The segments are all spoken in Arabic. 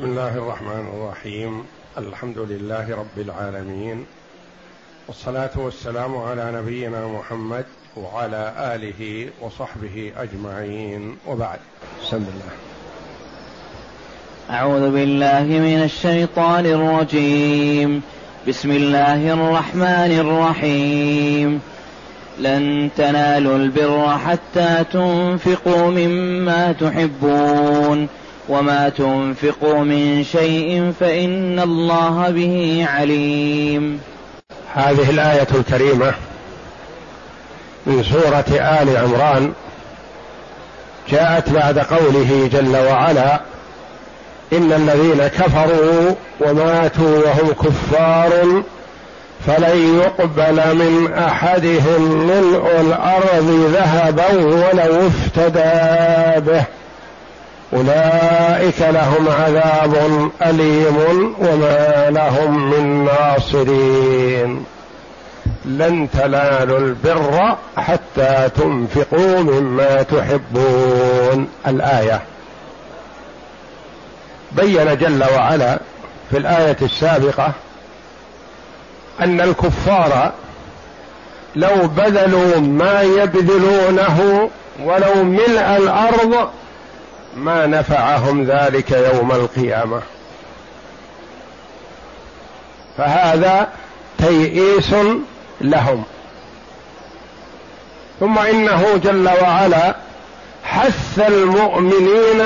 بسم الله الرحمن الرحيم. الحمد لله رب العالمين. والصلاة والسلام على نبينا محمد وعلى آله وصحبه أجمعين. وبعد. بسم الله. أعوذ بالله من الشيطان الرجيم. بسم الله الرحمن الرحيم. لن تنالوا البر حتى تنفقوا مما تحبون. وما تنفقوا من شيء فإن الله به عليم. هذه الآية الكريمة من سورة آل عمران. جاءت بعد قوله جل وعلا إن الذين كفروا وماتوا وهم كفار فلن يقبل من أحدهم ملء الأرض ذهبا ولو افتدى به. أولئك لهم عذاب أليم وما لهم من ناصرين. لن تنالوا البر حتى تنفقوا مما تحبون. الآية. بين جل وعلا في الآية السابقة أن الكفار لو بذلوا ما يبذلونه ولو ملء الأرض ما نفعهم ذلك يوم القيامة. فهذا تيئيس لهم. ثم إنه جل وعلا حث المؤمنين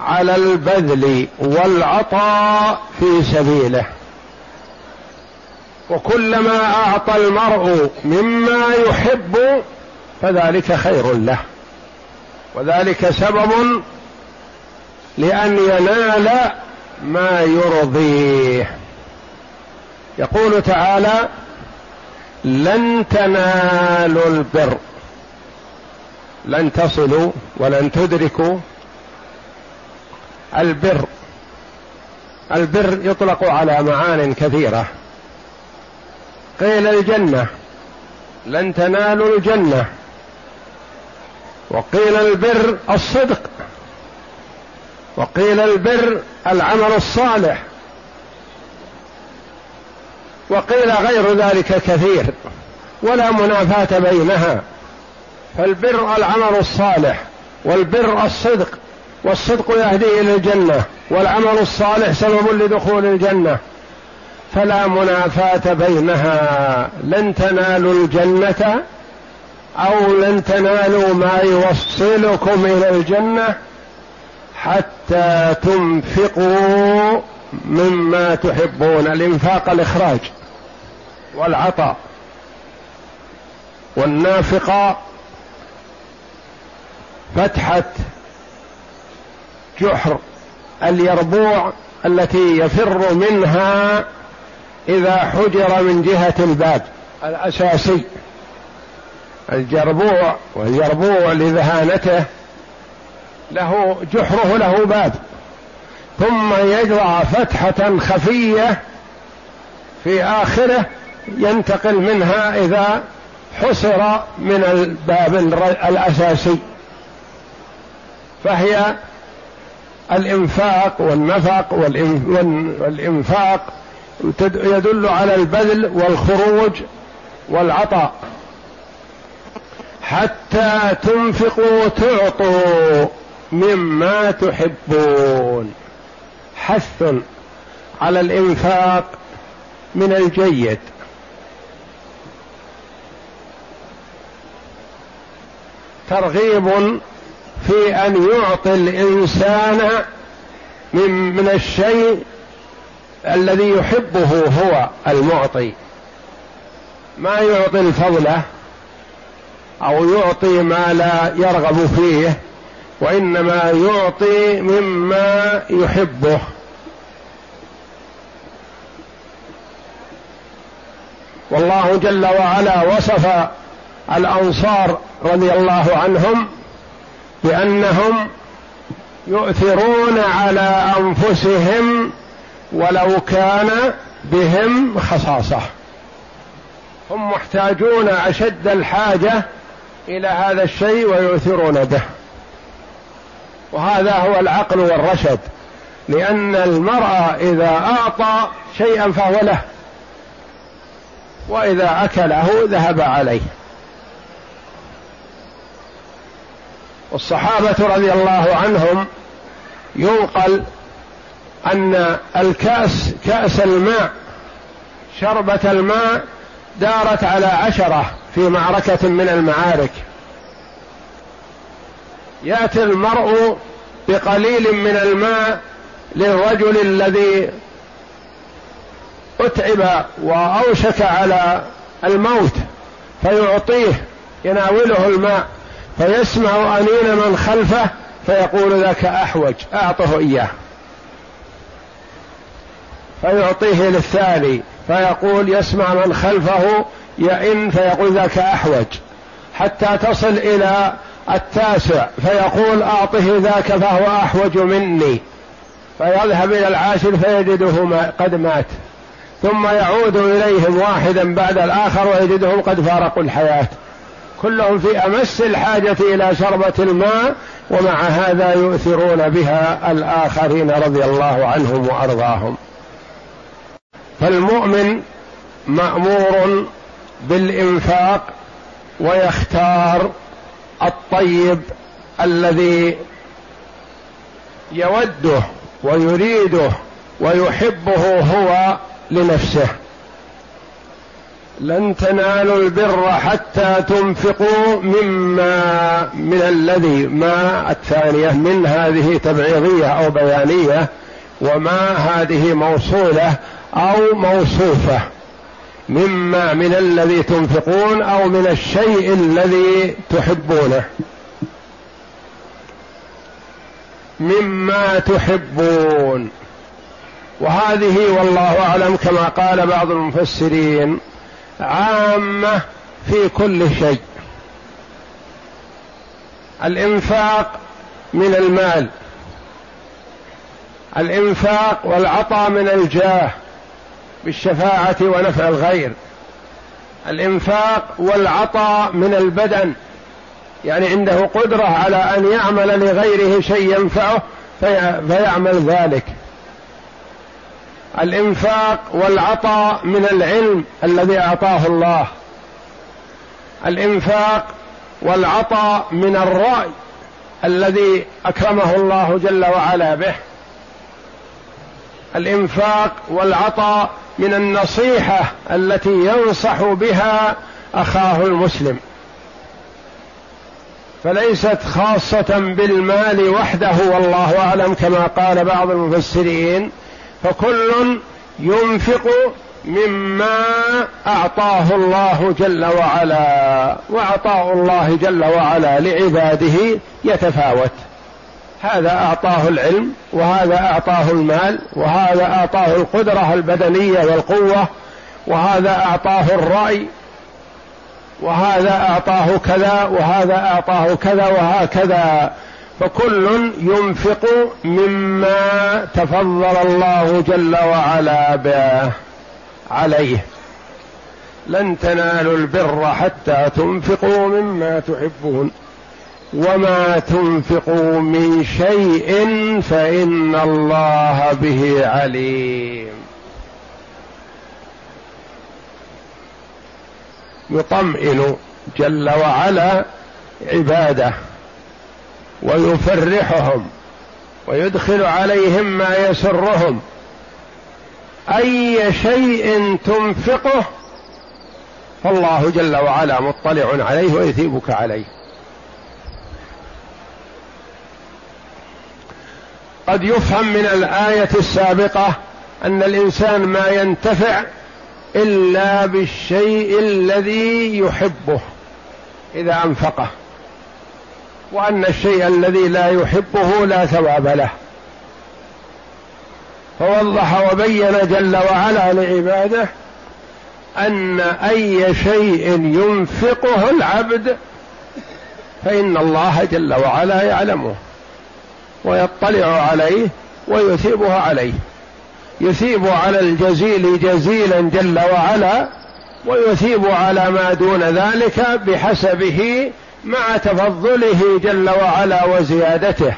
على البذل والعطاء في سبيله. وكلما أعطى المرء مما يحب فذلك خير له. وذلك سبب لأن ينال ما يرضيه. يقول تعالى لن تنالوا البر. لن تصلوا ولن تدركوا البر. البر يطلق على معان كثيرة. قيل الجنة. لن تنالوا الجنة. وقيل البر الصدق. وقيل البر العمل الصالح. وقيل غير ذلك كثير ولا منافاة بينها. فالبر العمل الصالح والبر الصدق. والصدق يهدي إلى الجنة والعمل الصالح سبب لدخول الجنة. فلا منافاة بينها. لن تنالوا الجنة أو لن تنالوا ما يوصلكم إلى الجنة حتى تنفقوا مما تحبون الإنفاق الإخراج والعطاء والنافقة فتحة جحر اليربوع التي يفر منها إذا حجر من جهة الباب الأساسي. الجربوع والجربوع لذهانته له جحره له باب. ثم يجرى فتحة خفية في آخره ينتقل منها إذا حصر من الباب الأساسي. فهي الإنفاق والنفق والإنفاق يدل على البذل والخروج والعطاء. حتى تنفقوا تعطوا مما تحبون. حث على الإنفاق من الجيد. ترغيب في أن يعطي الإنسان من من الشيء الذي يحبه هو المعطي. ما يعطي الفضلة أو يعطي ما لا يرغب فيه وإنما يعطي مما يحبه. والله جل وعلا وصف الأنصار رضي الله عنهم بأنهم يؤثرون على أنفسهم ولو كان بهم خصاصة. هم محتاجون أشد الحاجة إلى هذا الشيء ويؤثرون به. وهذا هو العقل والرشد. لأن المرأة إذا أعطى شيئا فهو له. وإذا أكله ذهب عليه. والصحابة رضي الله عنهم ينقل أن الكأس كأس الماء شربة الماء دارت على عشرة في معركة من المعارك. يأتي المرء بقليل من الماء للرجل الذي أتعب وأوشك على الموت فيعطيه يناوله الماء فيسمع أنين من خلفه فيقول ذاك أحوج أعطه إياه. فيعطيه للثاني. فيقول يسمع من خلفه يئن فيقول ذاك أحوج. حتى تصل إلى التاسع فيقول أعطه ذاك فهو أحوج مني. فيذهب إلى العاشر فيجده قد مات. ثم يعود إليهم واحدا بعد الآخر ويجدهم قد فارقوا الحياة. كلهم في أمس الحاجة إلى شربة الماء ومع هذا يؤثرون بها الآخرين رضي الله عنهم وأرضاهم. فالمؤمن مأمور بالإنفاق ويختار الطيب الذي يوده ويريده ويحبه هو لنفسه. لن تنالوا البر حتى تنفقوا مما من الذي ما الثانية من هذه تبعيضية أو بيانية وما هذه موصولة أو موصوفة مما من الذي تنفقون أو من الشيء الذي تحبونه. مما تحبون. وهذه والله أعلم كما قال بعض المفسرين عامة في كل شيء. الإنفاق من المال. الإنفاق والعطاء من الجاه. بالشفاعة ونفع الغير. الإنفاق والعطاء من البدن. يعني عنده قدرة على أن يعمل لغيره شيء ينفعه في فيعمل ذلك. الإنفاق والعطاء من العلم الذي أعطاه الله. الإنفاق والعطاء من الرأي الذي أكرمه الله جل وعلا به. الإنفاق والعطاء من النصيحة التي ينصح بها أخاه المسلم. فليست خاصة بالمال وحده والله أعلم كما قال بعض المفسرين فكل ينفق مما أعطاه الله جل وعلا وعطاء الله جل وعلا لعباده يتفاوت. هذا أعطاه العلم وهذا أعطاه المال وهذا أعطاه القدرة البدنية والقوة وهذا أعطاه الرأي وهذا أعطاه كذا وهذا أعطاه كذا وهكذا. فكل ينفق مما تفضل الله جل وعلا به عليه. لن تنالوا البر حتى تنفقوا مما تحبون. وما تنفقوا من شيء فان الله به عليم يطمئن جل وعلا عباده ويفرحهم ويدخل عليهم ما يسرهم اي شيء تنفقه فالله جل وعلا مطلع عليه ويثيبك عليه قد يفهم من الآية السابقة أن الإنسان ما ينتفع إلا بالشيء الذي يحبه إذا أنفقه وأن الشيء الذي لا يحبه لا ثواب له. فوضح وبين جل وعلا لعباده أن أي شيء ينفقه العبد فإن الله جل وعلا يعلمه. ويطلع عليه ويثيبه عليه. يثيب على الجزيل جزيلا جل وعلا ويثيب على ما دون ذلك بحسبه مع تفضله جل وعلا وزيادته.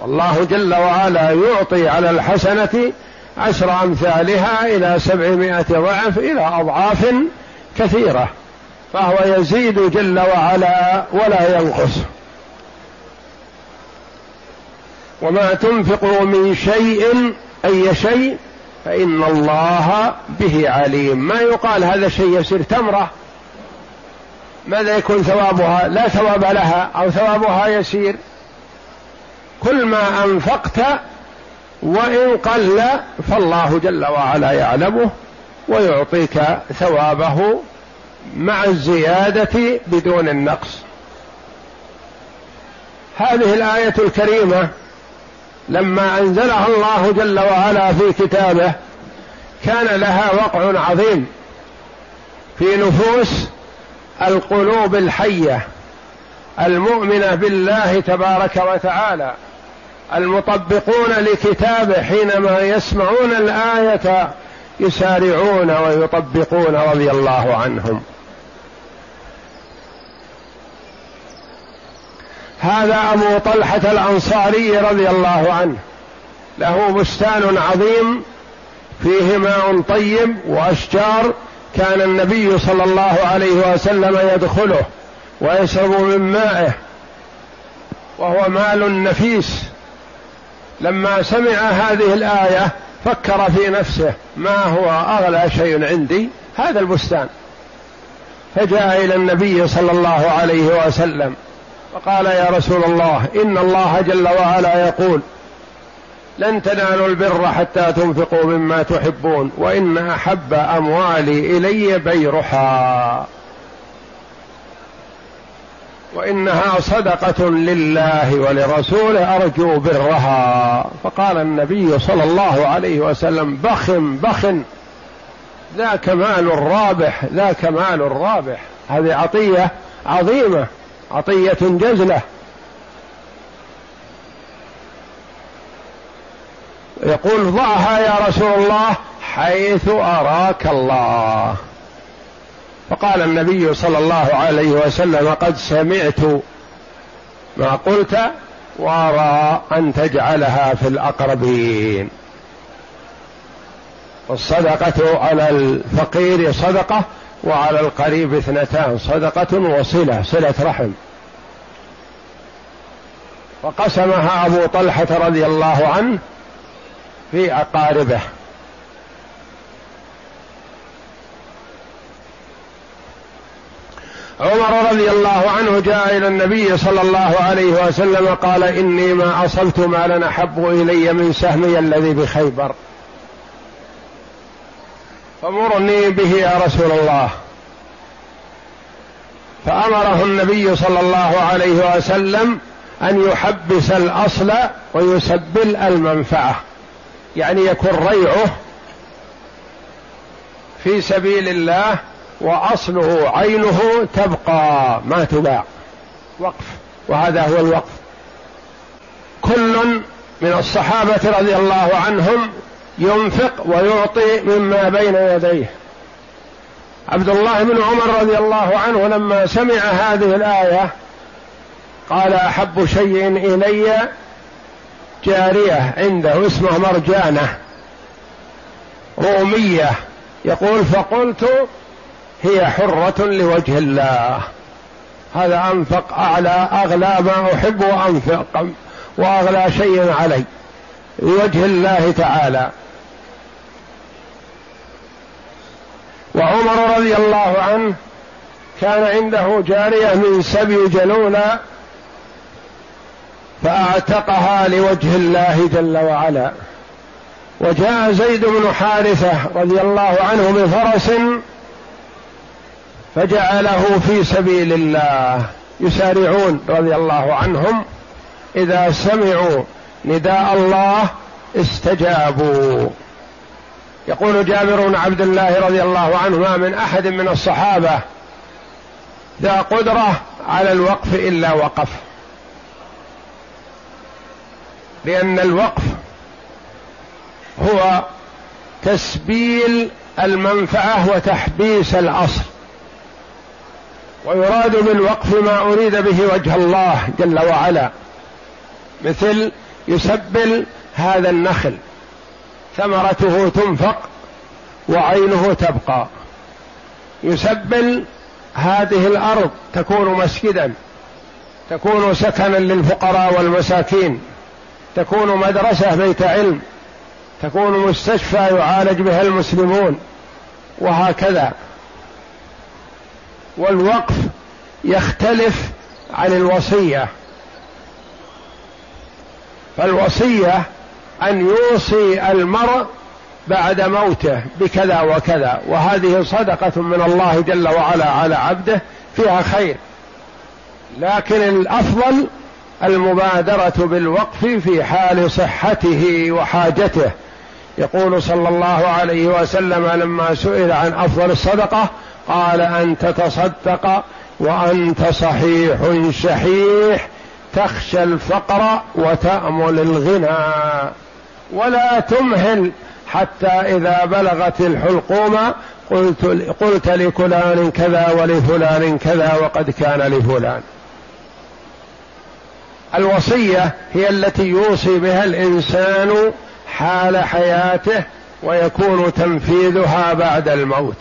والله جل وعلا يعطي على الحسنة عشر أمثالها إلى سبعمائة ضعف إلى أضعاف كثيرة فهو يزيد جل وعلا ولا ينقص. وما تنفقوا من شيء أي شيء فإن الله به عليم. ما يقال هذا شيء يسير تمرة. ماذا يكون ثوابها؟ لا ثواب لها أو ثوابها يسير. كل ما أنفقت وإن قل فالله جل وعلا يعلمه ويعطيك ثوابه مع الزيادة بدون النقص. هذه الآية الكريمة لما انزلها الله جل وعلا في كتابه كان لها وقع عظيم في نفوس القلوب الحية المؤمنة بالله تبارك وتعالى المطبقون لكتابه حينما يسمعون الآية يسارعون ويطبقون رضي الله عنهم. هذا أبو طلحة الأنصاري رضي الله عنه. له بستان عظيم فيه ماء طيب وأشجار كان النبي صلى الله عليه وسلم يدخله ويشرب من مائه وهو مال نفيس. لما سمع هذه الآية فكر في نفسه ما هو أغلى شيء عندي؟ هذا البستان. فجاء إلى النبي صلى الله عليه وسلم. فقال يا رسول الله إن الله جل وعلا يقول لن تنالوا البر حتى تنفقوا مما تحبون وإن أحب أموالي إلي بيرحا. وإنها صدقة لله ولرسوله أرجو برها. فقال النبي صلى الله عليه وسلم بخ بخ ذاك مال رابح ذاك مال رابح. هذه عطية عظيمة. عطية جزلة. يقول ضعها يا رسول الله حيث أراك الله. فقال النبي صلى الله عليه وسلم قد سمعت ما قلت وأرى أن تجعلها في الأقربين. والصدقة على الفقير صدقة وعلى القريب اثنتان صدقة وصلة صلة رحم. فقسمها أبو طلحة رضي الله عنه في أقاربه. عمر رضي الله عنه جاء إلى النبي صلى الله عليه وسلم قال إني ما اصبت مالا أحب إلي من سهمي الذي بخيبر. فمرني به يا رسول الله. فأمره النبي صلى الله عليه وسلم أن يحبس الأصل ويسبل المنفعة. يعني يكون ريعه في سبيل الله وأصله عينه تبقى ما تباع. وقف. وهذا هو الوقف. كل من الصحابة رضي الله عنهم ينفق ويعطي مما بين يديه. عبد الله بن عمر رضي الله عنه لما سمع هذه الآية قال أحب شيء إلي جارية عنده اسمها مرجانة رومية. يقول فقلت هي حرة لوجه الله. هذا أنفق أعلى أغلى ما أحب وأنفق وأغلى شيء علي لوجه الله تعالى. وعمر رضي الله عنه كان عنده جارية من سبي جلولة فأعتقها لوجه الله جل وعلا. وجاء زيد بن حارثة رضي الله عنه بفرس فجعله في سبيل الله. يسارعون رضي الله عنهم. إذا سمعوا نداء الله استجابوا. يقول جابر بن عبد الله رضي الله عنه ما من أحد من الصحابة ذا قدرة على الوقف إلا وقف. لأن الوقف هو تسبيل المنفعة وتحبيس الأصل ويراد بالوقف ما أريد به وجه الله جل وعلا مثل يسبل هذا النخل. ثمرته تنفق وعينه تبقى. يسبل هذه الأرض تكون مسجدا تكون سكنا للفقراء والمساكين تكون مدرسة بيت علم تكون مستشفى يعالج بها المسلمون وهكذا. والوقف يختلف عن الوصية. فالوصية أن يوصي المرء بعد موته بكذا وكذا. وهذه صدقة من الله جل وعلا على عبده فيها خير. لكن الأفضل المبادرة بالوقف في حال صحته وحاجته. يقول صلى الله عليه وسلم لما سئل عن أفضل الصدقة قال ان تتصدق وأنت صحيح شحيح تخشى الفقر وتأمل الغنى. ولا تمهل حتى إذا بلغت الحلقوم قلت قلت لفلان كذا ولفلان كذا وقد كان لفلان. الوصية هي التي يوصي بها الإنسان حال حياته ويكون تنفيذها بعد الموت.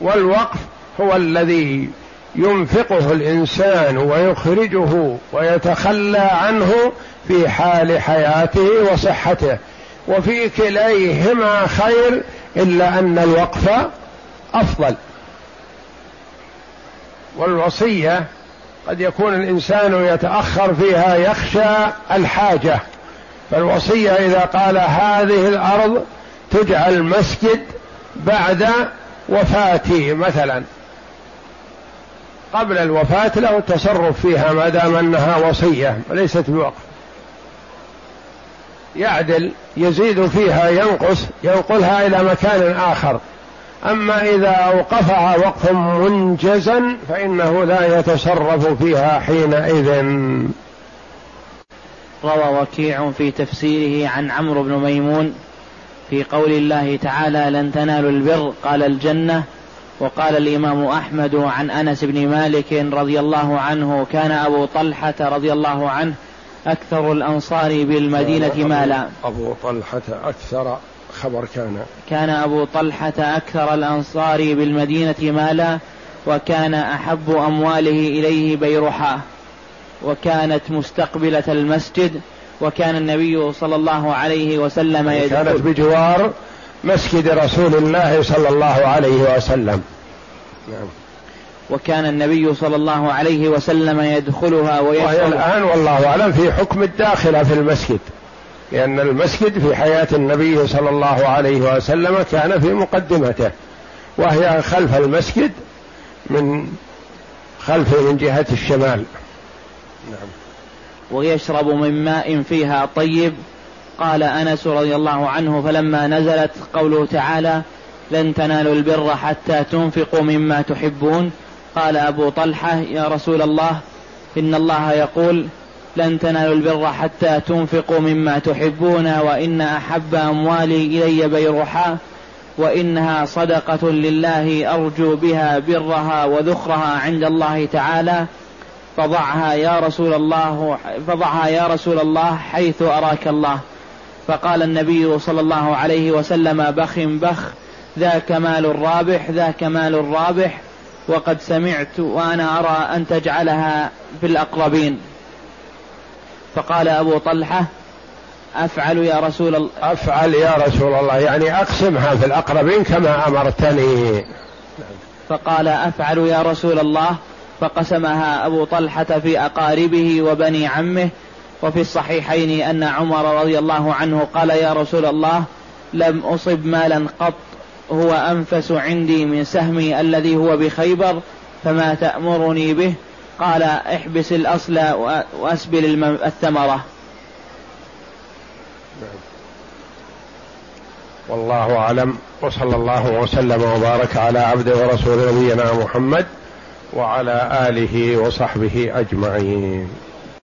والوقف هو الذي ينفقه الإنسان ويخرجه ويتخلى عنه في حال حياته وصحته. وفي كليهما خير إلا أن الوقف أفضل. والوصية قد يكون الإنسان يتأخر فيها يخشى الحاجة. فالوصية إذا قال هذه الأرض تجعل مسجد بعد وفاتي مثلا. قبل الوفاة له التصرف فيها ما دام أنها وصية وليست بوقف. يعدل يزيد فيها ينقص ينقلها إلى مكان آخر. أما إذا أوقفها وقفا منجزا فإنه لا يتصرف فيها حينئذ. روى وكيع في تفسيره عن عمرو بن ميمون في قول الله تعالى لن تنالوا البر قال الجنة وقال الإمام أحمد عن أنس بن مالك رضي الله عنه كان أبو طلحة رضي الله عنه أكثر الأنصار بالمدينة مالا؟ أبو طلحة أكثر خبر كان. كان أبو طلحة أكثر الأنصار بالمدينة مالا وكان أحب أمواله إليه بيرحاء وكانت مستقبلة المسجد وكان النبي صلى الله عليه وسلم يدخل. كانت بجوار مسجد رسول الله صلى الله عليه وسلم. نعم. وكان النبي صلى الله عليه وسلم يدخلها ويدخل وهي الآن والله أعلم في حكم الداخلة في المسجد لأن المسجد في حياة النبي صلى الله عليه وسلم كان في مقدمته وهي خلف المسجد من خلفه من جهة الشمال. نعم. ويشرب من ماء فيها طيب. قال أنس رضي الله عنه فلما نزلت قوله تعالى لن تنالوا البر حتى تنفقوا مما تحبون قال أبو طلحة يا رسول الله إن الله يقول لن تنالوا البر حتى تنفقوا مما تحبون وإن أحب أموالي إلي بيرحاء وإنها صدقة لله أرجو بها برها وذخرها عند الله تعالى. فضعها يا رسول الله فضعها يا رسول الله حيث أراك الله. فقال النبي صلى الله عليه وسلم بخ بخ ذاك مال رابح ذاك مال رابح وقد سمعت وأنا أرى أن تجعلها في الاقربين فقال أبو طلحة أفعل يا رسول الله. أفعل يا رسول الله. يعني اقسمها في الأقربين كما أمرتني. فقال أفعل يا رسول الله. فقسمها أبو طلحة في أقاربه وبني عمه. وفي الصحيحين أن عمر رضي الله عنه قال يا رسول الله لم أصب مالا قط. هو أنفس عندي من سهمي الذي هو بخيبر فما تأمرني به؟ قال احبس الأصل وأسبل الثمرة. والله أعلم. وصلى الله وسلم وبارك على عبده ورسول نبينا محمد وعلى آله وصحبه أجمعين.